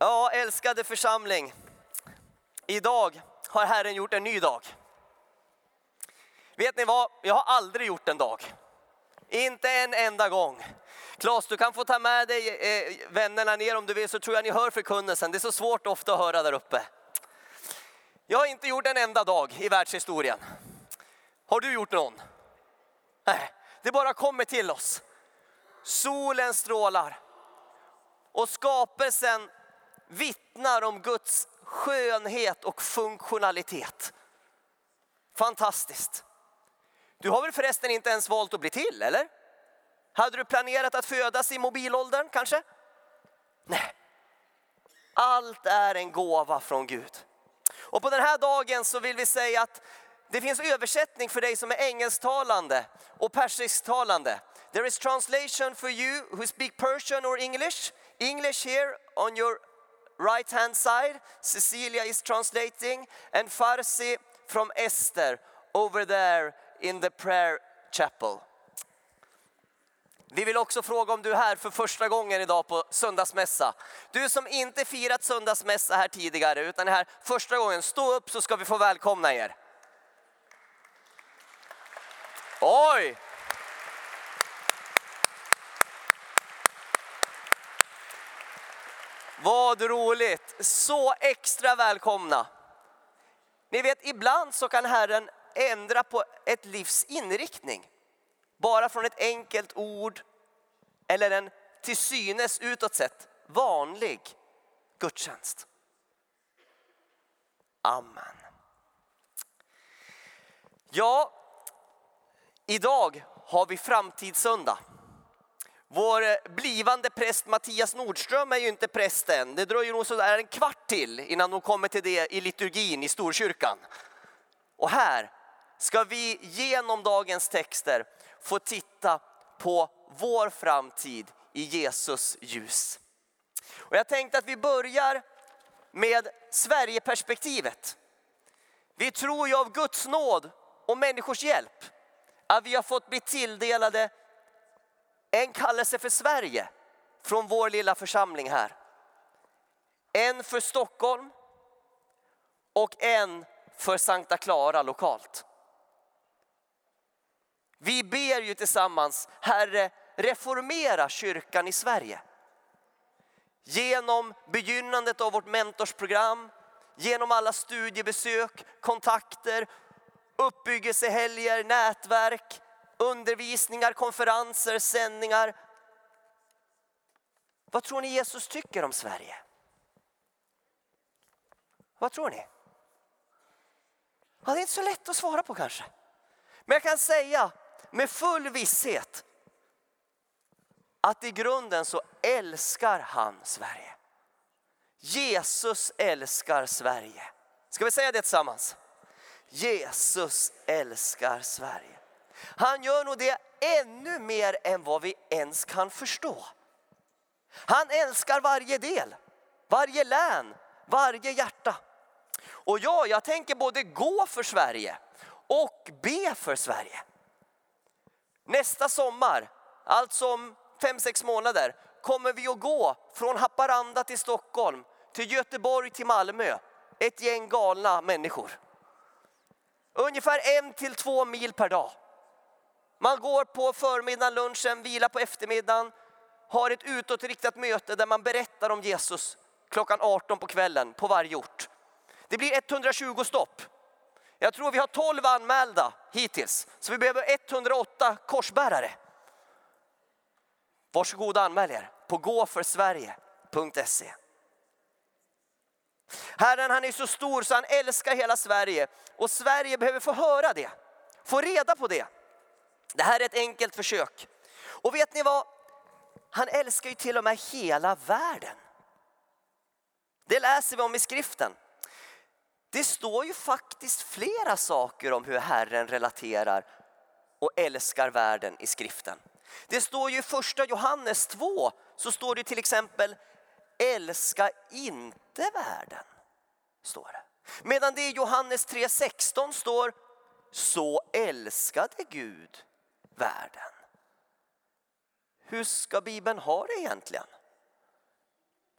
Ja, älskade församling. Idag har Herren gjort en ny dag. Vet ni vad? Jag har aldrig gjort en dag. Inte en enda gång. Klas, du kan få ta med dig eh, vännerna ner om du vill så tror jag ni hör förkunnelsen. Det är så svårt ofta att höra där uppe. Jag har inte gjort en enda dag i världshistorien. Har du gjort någon? Nej, det bara kommer till oss. Solen strålar och skapelsen vittnar om Guds skönhet och funktionalitet. Fantastiskt. Du har väl förresten inte ens valt att bli till, eller? Hade du planerat att födas i mobilåldern kanske? Nej. Allt är en gåva från Gud. Och på den här dagen så vill vi säga att det finns översättning för dig som är engelsktalande och persisktalande. There is translation for you who speak Persian or English. English here on your right hand side. Cecilia is translating and Farsi from Esther over there in the prayer chapel. Vi vill också fråga om du är här för första gången idag på söndagsmässa. Du som inte firat söndagsmässa här tidigare utan är här första gången, stå upp så ska vi få välkomna er. Oj! Vad roligt! Så extra välkomna. Ni vet, ibland så kan Herren ändra på ett livs inriktning. Bara från ett enkelt ord eller en till synes utåt sett vanlig gudstjänst. Amen. Ja, idag har vi framtidssöndag. Vår eh, blivande präst Mattias Nordström är ju inte präst än. Det dröjer nog sådär en kvart till innan hon kommer till det i liturgin i Storkyrkan. Och här ska vi genom dagens texter få titta på vår framtid i Jesus ljus. Och jag tänkte att vi börjar med Sverigeperspektivet. Vi tror ju av Guds nåd och människors hjälp att vi har fått bli tilldelade en kallelse för Sverige från vår lilla församling här. En för Stockholm och en för Sankta Clara lokalt. Vi ber ju tillsammans, Herre reformera kyrkan i Sverige. Genom begynnandet av vårt mentorsprogram, genom alla studiebesök, kontakter, uppbyggelsehelger, nätverk, undervisningar, konferenser, sändningar. Vad tror ni Jesus tycker om Sverige? Vad tror ni? Ja, det är inte så lätt att svara på kanske. Men jag kan säga med full visshet att i grunden så älskar han Sverige. Jesus älskar Sverige. Ska vi säga det tillsammans? Jesus älskar Sverige. Han gör nog det ännu mer än vad vi ens kan förstå. Han älskar varje del, varje län, varje hjärta. Och ja, jag tänker både gå för Sverige och be för Sverige. Nästa sommar, alltså om fem, sex månader, kommer vi att gå från Haparanda till Stockholm, till Göteborg till Malmö. Ett gäng galna människor. Ungefär en till två mil per dag. Man går på förmiddagen, lunchen, vilar på eftermiddagen, har ett utåtriktat möte där man berättar om Jesus klockan 18 på kvällen på varje ort. Det blir 120 stopp. Jag tror vi har 12 anmälda hittills, så vi behöver 108 korsbärare. Varsågoda anmäl er på gåforsverige.se. Herren han är så stor så han älskar hela Sverige och Sverige behöver få höra det, få reda på det. Det här är ett enkelt försök. Och vet ni vad? Han älskar ju till och med hela världen. Det läser vi om i skriften. Det står ju faktiskt flera saker om hur Herren relaterar och älskar världen i skriften. Det står ju i första Johannes 2 så står det till exempel älska inte världen. Står det. Medan det i Johannes 3.16 står så älskade Gud världen. Hur ska Bibeln ha det egentligen?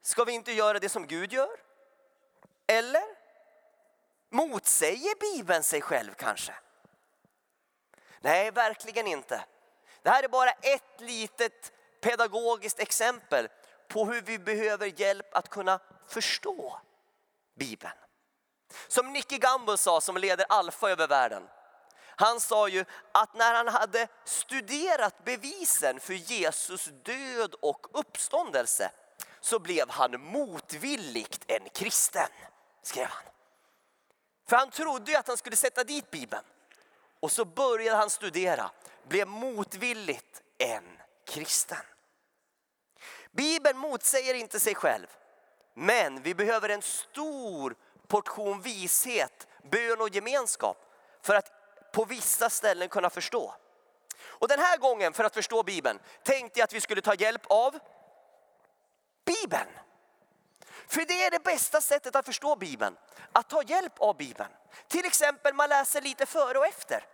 Ska vi inte göra det som Gud gör? Eller? Motsäger Bibeln sig själv kanske? Nej, verkligen inte. Det här är bara ett litet pedagogiskt exempel på hur vi behöver hjälp att kunna förstå Bibeln. Som Nicky Gamble sa som leder Alfa över världen. Han sa ju att när han hade studerat bevisen för Jesus död och uppståndelse så blev han motvilligt en kristen, skrev han. För han trodde ju att han skulle sätta dit Bibeln. Och så började han studera, blev motvilligt en kristen. Bibeln motsäger inte sig själv. Men vi behöver en stor portion vishet, bön och gemenskap för att på vissa ställen kunna förstå. Och den här gången för att förstå Bibeln tänkte jag att vi skulle ta hjälp av Bibeln. För det är det bästa sättet att förstå Bibeln, att ta hjälp av Bibeln. Till exempel man läser lite före och efter.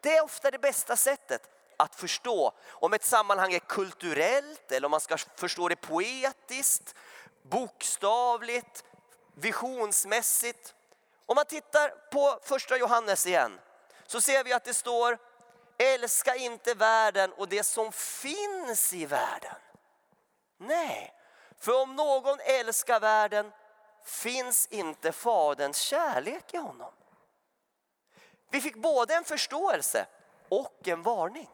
Det är ofta det bästa sättet att förstå om ett sammanhang är kulturellt eller om man ska förstå det poetiskt, bokstavligt, visionsmässigt. Om man tittar på första Johannes igen så ser vi att det står älska inte världen och det som finns i världen. Nej, för om någon älskar världen finns inte faderns kärlek i honom. Vi fick både en förståelse och en varning.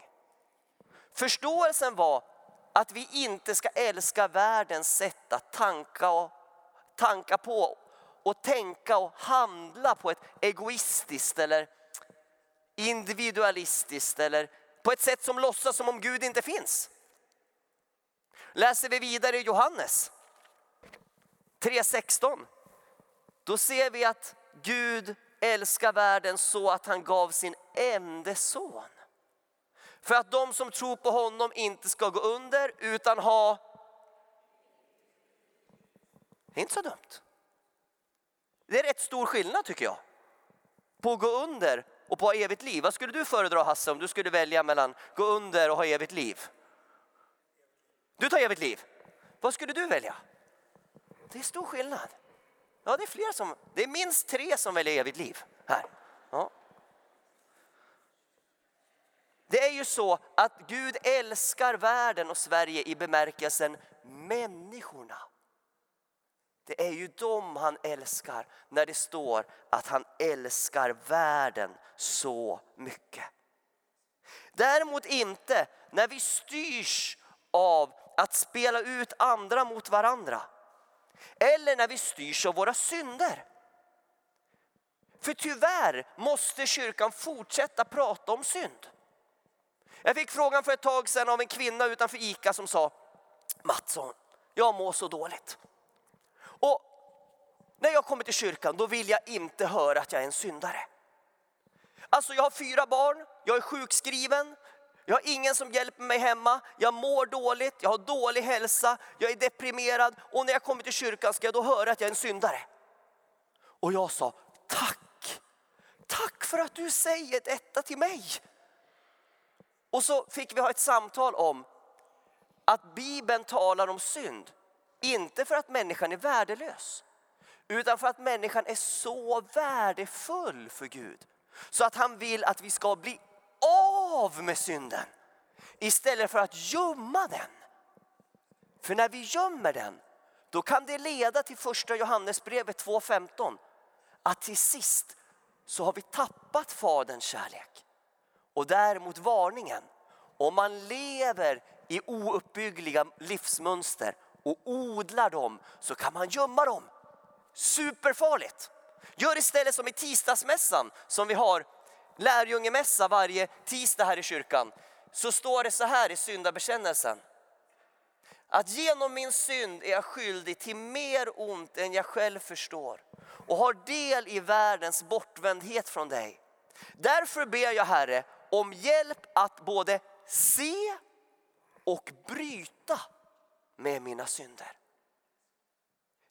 Förståelsen var att vi inte ska älska världens sätt att tanka, och, tanka på och tänka och handla på ett egoistiskt eller individualistiskt eller på ett sätt som låtsas som om Gud inte finns. Läser vi vidare i Johannes 3.16 då ser vi att Gud älskar världen så att han gav sin enda son. För att de som tror på honom inte ska gå under utan ha... Det är inte så dumt. Det är rätt stor skillnad tycker jag. På att gå under och på evigt liv. Vad skulle du föredra Hasse om du skulle välja mellan gå under och ha evigt liv? Du tar evigt liv. Vad skulle du välja? Det är stor skillnad. Ja, det är fler som, det är minst tre som väljer evigt liv här. Ja. Det är ju så att Gud älskar världen och Sverige i bemärkelsen människorna. Det är ju dem han älskar när det står att han älskar världen så mycket. Däremot inte när vi styrs av att spela ut andra mot varandra. Eller när vi styrs av våra synder. För tyvärr måste kyrkan fortsätta prata om synd. Jag fick frågan för ett tag sedan av en kvinna utanför ICA som sa Mattsson, jag mår så dåligt. Och när jag kommer till kyrkan då vill jag inte höra att jag är en syndare. Alltså jag har fyra barn, jag är sjukskriven, jag har ingen som hjälper mig hemma, jag mår dåligt, jag har dålig hälsa, jag är deprimerad och när jag kommer till kyrkan ska jag då höra att jag är en syndare. Och jag sa tack, tack för att du säger detta till mig. Och så fick vi ha ett samtal om att Bibeln talar om synd. Inte för att människan är värdelös. Utan för att människan är så värdefull för Gud. Så att han vill att vi ska bli av med synden. Istället för att gömma den. För när vi gömmer den då kan det leda till första Johannesbrevet 2.15. Att till sist så har vi tappat faderns kärlek. Och däremot varningen. Om man lever i ouppbyggliga livsmönster och odlar dem så kan man gömma dem. Superfarligt! Gör istället som i tisdagsmässan som vi har lärjungemässa varje tisdag här i kyrkan. Så står det så här i syndabekännelsen. Att genom min synd är jag skyldig till mer ont än jag själv förstår och har del i världens bortvändhet från dig. Därför ber jag Herre om hjälp att både se och bryta med mina synder.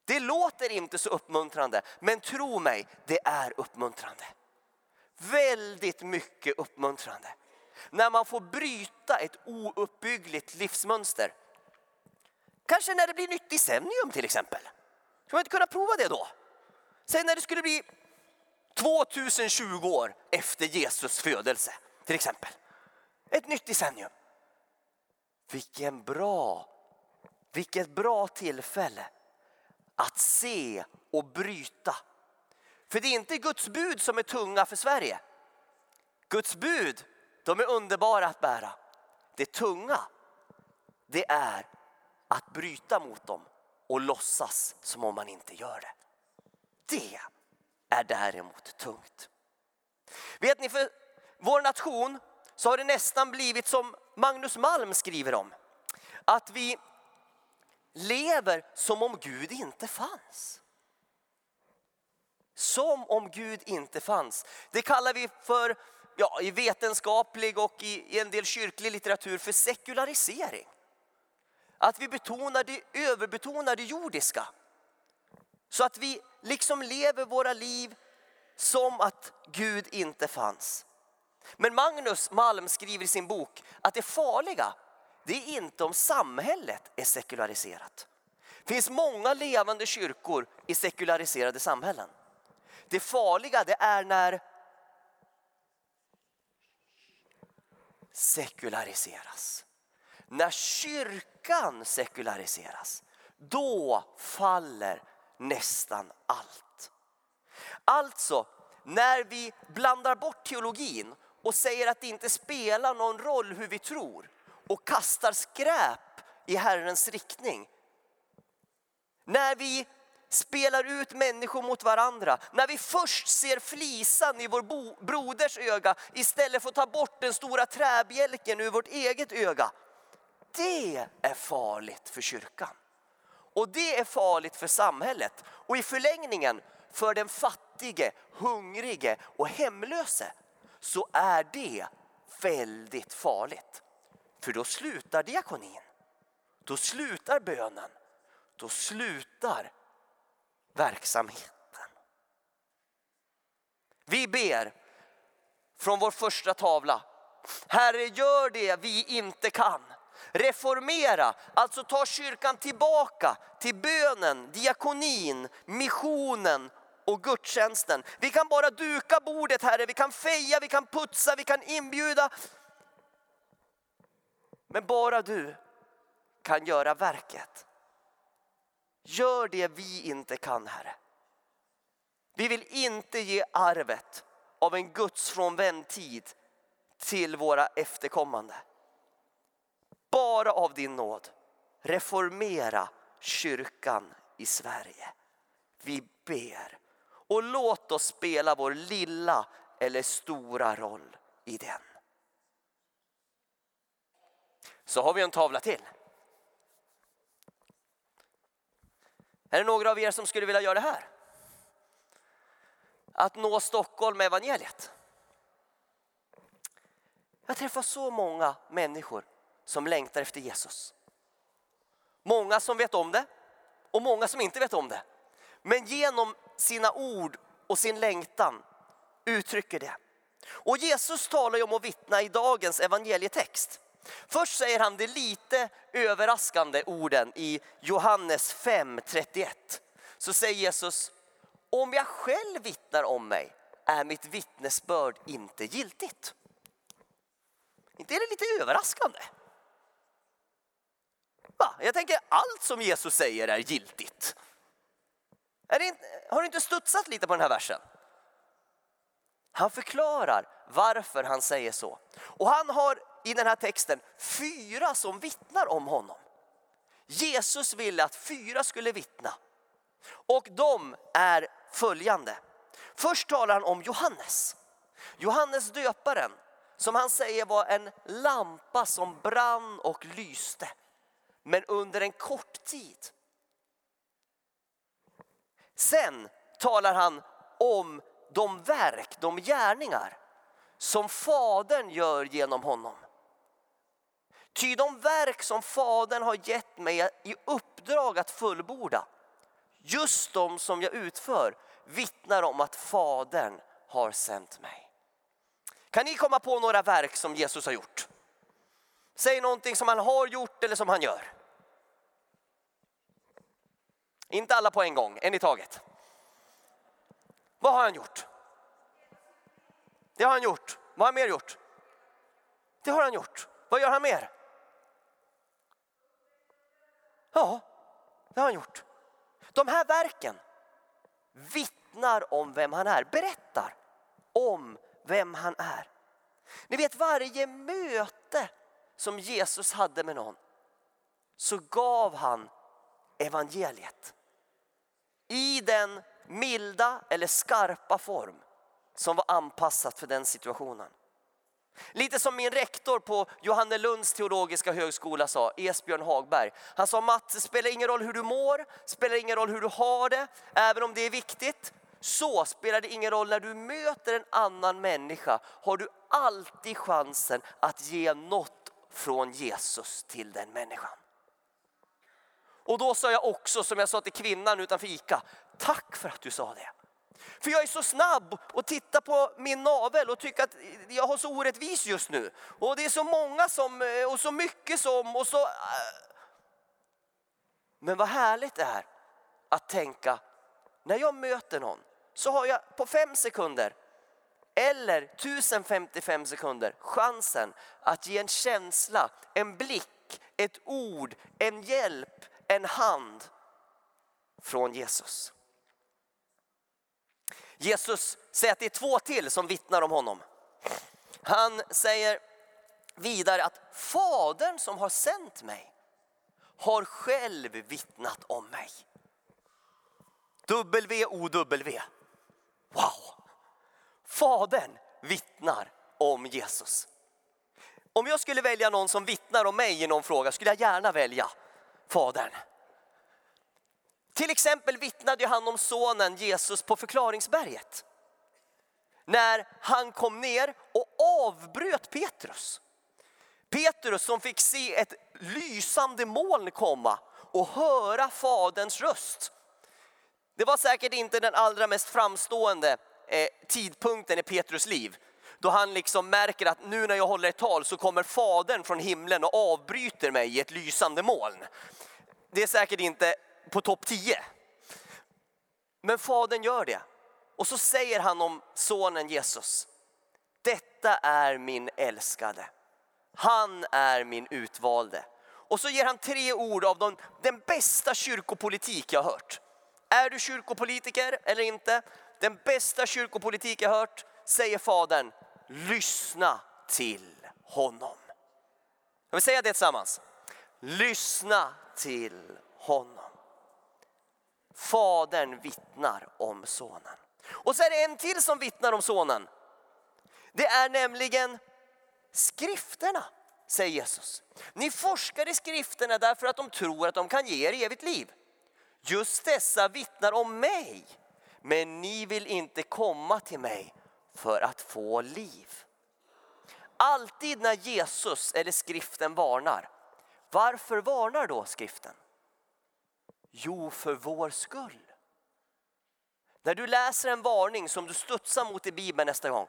Det låter inte så uppmuntrande, men tro mig, det är uppmuntrande. Väldigt mycket uppmuntrande. När man får bryta ett ouppbyggligt livsmönster. Kanske när det blir nytt decennium till exempel. Ska man inte kunna prova det då? Säg när det skulle bli 2020 år efter Jesus födelse till exempel. Ett nytt decennium. Vilken bra, vilket bra tillfälle att se och bryta. För det är inte Guds bud som är tunga för Sverige. Guds bud, de är underbara att bära. Det tunga, det är att bryta mot dem och låtsas som om man inte gör det. Det är däremot tungt. Vet ni, för vår nation så har det nästan blivit som Magnus Malm skriver om. Att vi lever som om Gud inte fanns. Som om Gud inte fanns. Det kallar vi för, ja, i vetenskaplig och i, en del kyrklig litteratur för sekularisering. Att vi betonar det, överbetonar det jordiska. Så att vi liksom lever våra liv som att Gud inte fanns. Men Magnus Malm skriver i sin bok att det farliga det är inte om samhället är sekulariserat. Det finns många levande kyrkor i sekulariserade samhällen. Det farliga det är när sekulariseras. När kyrkan sekulariseras, då faller nästan allt. Alltså, när vi blandar bort teologin och säger att det inte spelar någon roll hur vi tror och kastar skräp i Herrens riktning. När vi spelar ut människor mot varandra. När vi först ser flisan i vår broders öga istället för att ta bort den stora träbjälken ur vårt eget öga. Det är farligt för kyrkan. Och det är farligt för samhället och i förlängningen för den fattige, hungrige och hemlöse så är det väldigt farligt. För då slutar diakonin. Då slutar bönen. Då slutar verksamheten. Vi ber från vår första tavla. Herre, gör det vi inte kan. Reformera, alltså ta kyrkan tillbaka till bönen, diakonin, missionen och gudstjänsten. Vi kan bara duka bordet Herre, vi kan feja, vi kan putsa, vi kan inbjuda. Men bara du kan göra verket. Gör det vi inte kan Herre. Vi vill inte ge arvet av en gudsfrånvänd tid till våra efterkommande. Bara av din nåd reformera kyrkan i Sverige. Vi ber och låt oss spela vår lilla eller stora roll i den. Så har vi en tavla till. Är det några av er som skulle vilja göra det här? Att nå Stockholm med evangeliet. Jag träffar så många människor som längtar efter Jesus. Många som vet om det och många som inte vet om det. Men genom sina ord och sin längtan uttrycker det. Och Jesus talar ju om att vittna i dagens evangelietext. Först säger han det lite överraskande orden i Johannes 5.31. Så säger Jesus, om jag själv vittnar om mig är mitt vittnesbörd inte giltigt. Inte är det lite överraskande? Va? Jag tänker allt som Jesus säger är giltigt. Är inte, har du inte studsat lite på den här versen? Han förklarar varför han säger så. Och han har i den här texten fyra som vittnar om honom. Jesus ville att fyra skulle vittna. Och de är följande. Först talar han om Johannes. Johannes döparen som han säger var en lampa som brann och lyste. Men under en kort tid. Sen talar han om de verk, de gärningar som Fadern gör genom honom. Ty de verk som Fadern har gett mig i uppdrag att fullborda, just de som jag utför, vittnar om att Fadern har sänt mig. Kan ni komma på några verk som Jesus har gjort? Säg någonting som han har gjort eller som han gör. Inte alla på en gång, en i taget. Vad har han gjort? Det har han gjort. Vad har han mer gjort? Det har han gjort. Vad gör han mer? Ja, det har han gjort. De här verken vittnar om vem han är, berättar om vem han är. Ni vet varje möte som Jesus hade med någon så gav han evangeliet. I den milda eller skarpa form som var anpassat för den situationen. Lite som min rektor på Johannelunds teologiska högskola sa, Esbjörn Hagberg. Han sa Mats, det spelar ingen roll hur du mår, spelar ingen roll hur du har det, även om det är viktigt. Så spelar det ingen roll när du möter en annan människa har du alltid chansen att ge något från Jesus till den människan. Och då sa jag också som jag sa till kvinnan utanför Ica, tack för att du sa det. För jag är så snabb att titta på min navel och tycka att jag har så orättvis just nu. Och det är så många som, eh, och så mycket som och så... Eh. Men vad härligt det är att tänka, när jag möter någon så har jag på fem sekunder eller 1055 sekunder chansen att ge en känsla, en blick, ett ord, en hjälp, en hand från Jesus. Jesus säger att det är två till som vittnar om honom. Han säger vidare att Fadern som har sänt mig har själv vittnat om mig. W-O-W. Wow! Fadern vittnar om Jesus. Om jag skulle välja någon som vittnar om mig i någon fråga skulle jag gärna välja Fadern. Till exempel vittnade han om sonen Jesus på förklaringsberget. När han kom ner och avbröt Petrus. Petrus som fick se ett lysande moln komma och höra faderns röst. Det var säkert inte den allra mest framstående eh, tidpunkten i Petrus liv. Då han liksom märker att nu när jag håller ett tal så kommer fadern från himlen och avbryter mig i ett lysande moln. Det är säkert inte på topp 10. Men fadern gör det. Och så säger han om sonen Jesus. Detta är min älskade. Han är min utvalde. Och så ger han tre ord av den, den bästa kyrkopolitik jag har hört. Är du kyrkopolitiker eller inte? Den bästa kyrkopolitik jag har hört, säger fadern, lyssna till honom. Jag vill säga det tillsammans. Lyssna till honom. Fadern vittnar om sonen. Och så är det en till som vittnar om sonen. Det är nämligen skrifterna, säger Jesus. Ni forskar i skrifterna därför att de tror att de kan ge er evigt liv. Just dessa vittnar om mig, men ni vill inte komma till mig för att få liv. Alltid när Jesus eller skriften varnar, varför varnar då skriften? Jo, för vår skull. När du läser en varning som du studsar mot i Bibeln nästa gång,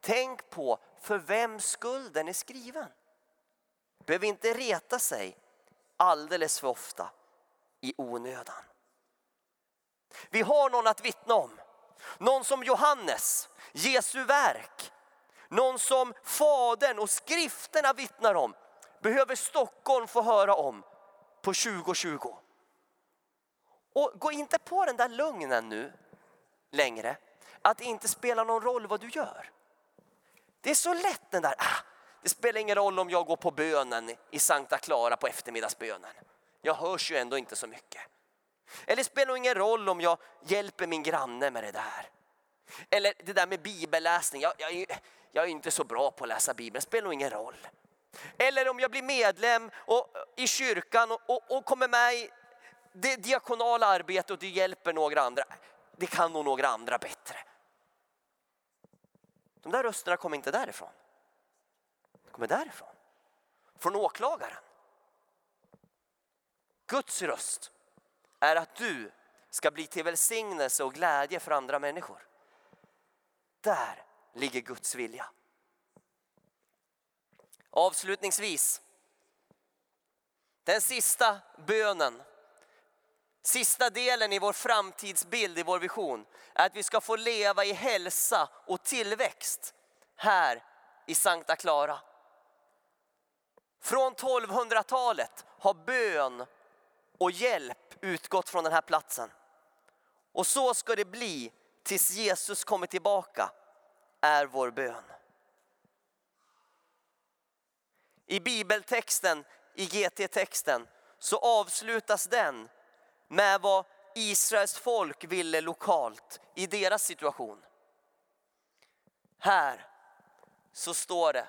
tänk på för vem skull den är skriven. Behöver inte reta sig alldeles för ofta i onödan. Vi har någon att vittna om. Någon som Johannes, Jesu verk. Någon som Fadern och skrifterna vittnar om. Behöver Stockholm få höra om på 2020. Och gå inte på den där lögnen nu längre. Att det inte spelar någon roll vad du gör. Det är så lätt den där, ah, det spelar ingen roll om jag går på bönen i Sankta Clara på eftermiddagsbönen. Jag hörs ju ändå inte så mycket. Eller det spelar ingen roll om jag hjälper min granne med det där. Eller det där med bibelläsning, jag, jag, jag är inte så bra på att läsa bibeln, det spelar nog ingen roll. Eller om jag blir medlem och, i kyrkan och, och, och kommer med i det diakonala arbetet och det hjälper några andra. Det kan nog några andra bättre. De där rösterna kommer inte därifrån. De kommer därifrån. Från åklagaren. Guds röst är att du ska bli till välsignelse och glädje för andra människor. Där ligger Guds vilja. Avslutningsvis, den sista bönen Sista delen i vår framtidsbild, i vår vision, är att vi ska få leva i hälsa och tillväxt här i Sankta Clara. Från 1200-talet har bön och hjälp utgått från den här platsen. Och så ska det bli tills Jesus kommer tillbaka, är vår bön. I bibeltexten, i GT-texten, så avslutas den med vad Israels folk ville lokalt i deras situation. Här så står det,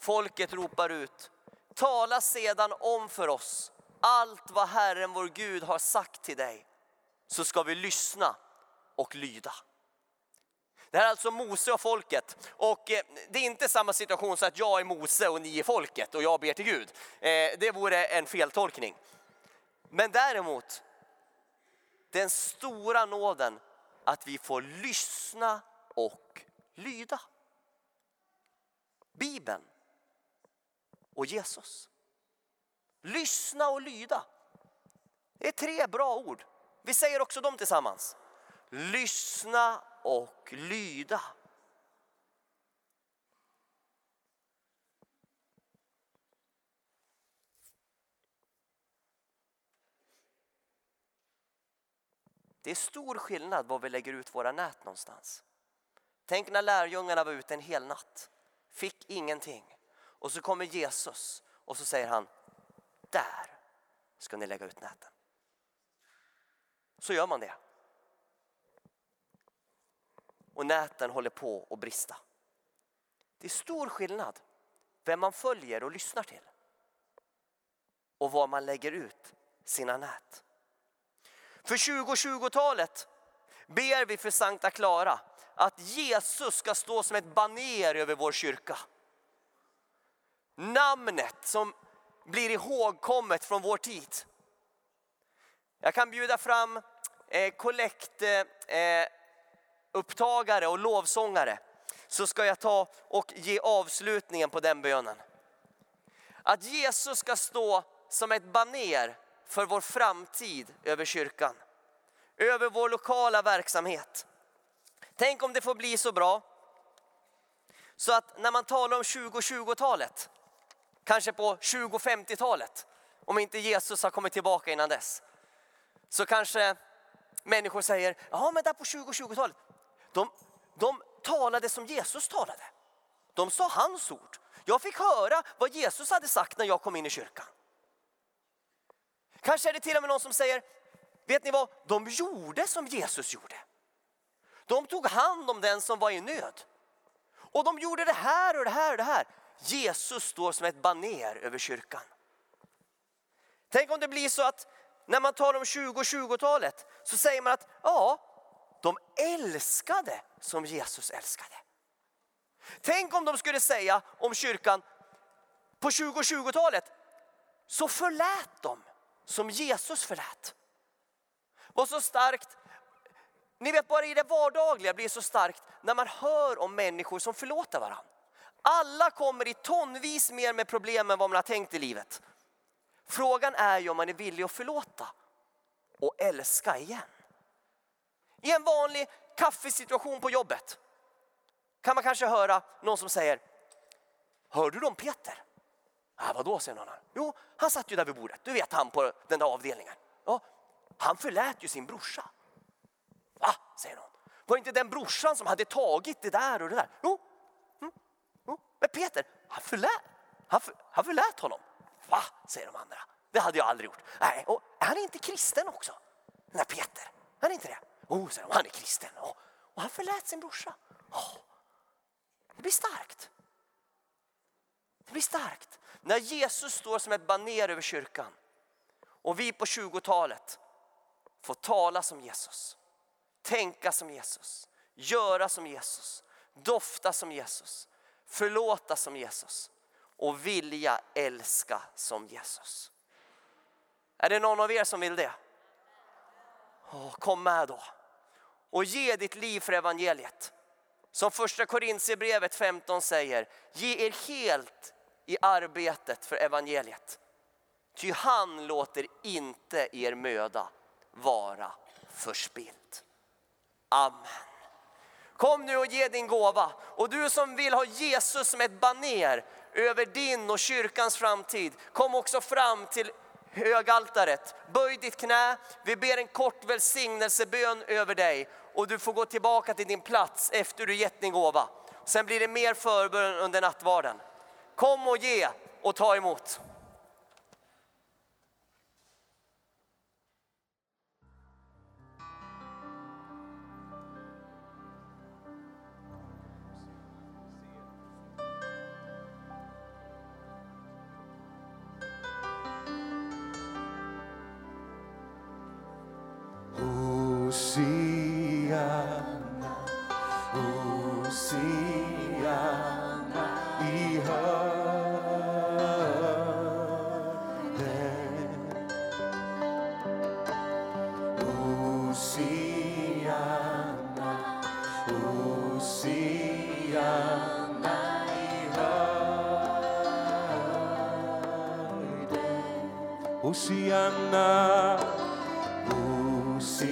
folket ropar ut, tala sedan om för oss allt vad Herren vår Gud har sagt till dig, så ska vi lyssna och lyda. Det här är alltså Mose och folket. Och eh, det är inte samma situation så att jag är Mose och ni är folket och jag ber till Gud. Eh, det vore en feltolkning. Men däremot, den stora nåden att vi får lyssna och lyda. Bibeln och Jesus. Lyssna och lyda. Det är tre bra ord. Vi säger också dem tillsammans. Lyssna och lyda. Det är stor skillnad var vi lägger ut våra nät någonstans. Tänk när lärjungarna var ute en hel natt, fick ingenting. Och så kommer Jesus och så säger han, där ska ni lägga ut näten. Så gör man det. Och näten håller på att brista. Det är stor skillnad vem man följer och lyssnar till. Och var man lägger ut sina nät. För 2020-talet ber vi för Sankta Clara att Jesus ska stå som ett baner över vår kyrka. Namnet som blir ihågkommet från vår tid. Jag kan bjuda fram eh, kollektupptagare eh, eh och lovsångare så ska jag ta och ge avslutningen på den bönen. Att Jesus ska stå som ett baner för vår framtid över kyrkan. Över vår lokala verksamhet. Tänk om det får bli så bra så att när man talar om 2020-talet, kanske på 2050-talet, om inte Jesus har kommit tillbaka innan dess, så kanske människor säger, ja men där på 2020-talet, de, de talade som Jesus talade. De sa hans ord. Jag fick höra vad Jesus hade sagt när jag kom in i kyrkan. Kanske är det till och med någon som säger, vet ni vad, de gjorde som Jesus gjorde. De tog hand om den som var i nöd. Och de gjorde det här och det här och det här. Jesus står som ett baner över kyrkan. Tänk om det blir så att när man talar om 2020-talet så säger man att ja, de älskade som Jesus älskade. Tänk om de skulle säga om kyrkan på 2020-talet så förlät de som Jesus förlät. Var så starkt, ni vet bara i det vardagliga blir det så starkt när man hör om människor som förlåter varandra. Alla kommer i tonvis mer med problem än vad man har tänkt i livet. Frågan är ju om man är villig att förlåta och älska igen. I en vanlig kaffesituation på jobbet kan man kanske höra någon som säger Hörde du om Peter? Ah, vadå, säger någon. Jo, han satt ju där vid bordet. Du vet han på den där avdelningen. Ja, han förlät ju sin brorsa. Va, säger någon. Var inte den brorsan som hade tagit det där och det där? Jo, mm, jo. men Peter, han förlät, han, för, han förlät honom. Va, säger de andra. Det hade jag aldrig gjort. Nej, och han är inte kristen också. Den där Peter, han är inte det. Oh, säger de, han är kristen. Oh. Och han förlät sin brorsa. Oh. Det blir starkt. Det blir starkt. När Jesus står som ett baner över kyrkan och vi på 20-talet får tala som Jesus, tänka som Jesus, göra som Jesus, dofta som Jesus, förlåta som Jesus och vilja älska som Jesus. Är det någon av er som vill det? Oh, kom med då och ge ditt liv för evangeliet. Som första Korintierbrevet 15 säger, ge er helt i arbetet för evangeliet. Ty han låter inte er möda vara förspilld. Amen. Kom nu och ge din gåva. Och du som vill ha Jesus som ett baner över din och kyrkans framtid, kom också fram till högaltaret. Böj ditt knä, vi ber en kort välsignelsebön över dig och du får gå tillbaka till din plats efter du gett din gåva. Sen blir det mer förbön under nattvarden. Kom och ge och ta emot. Oceana, Hosianna.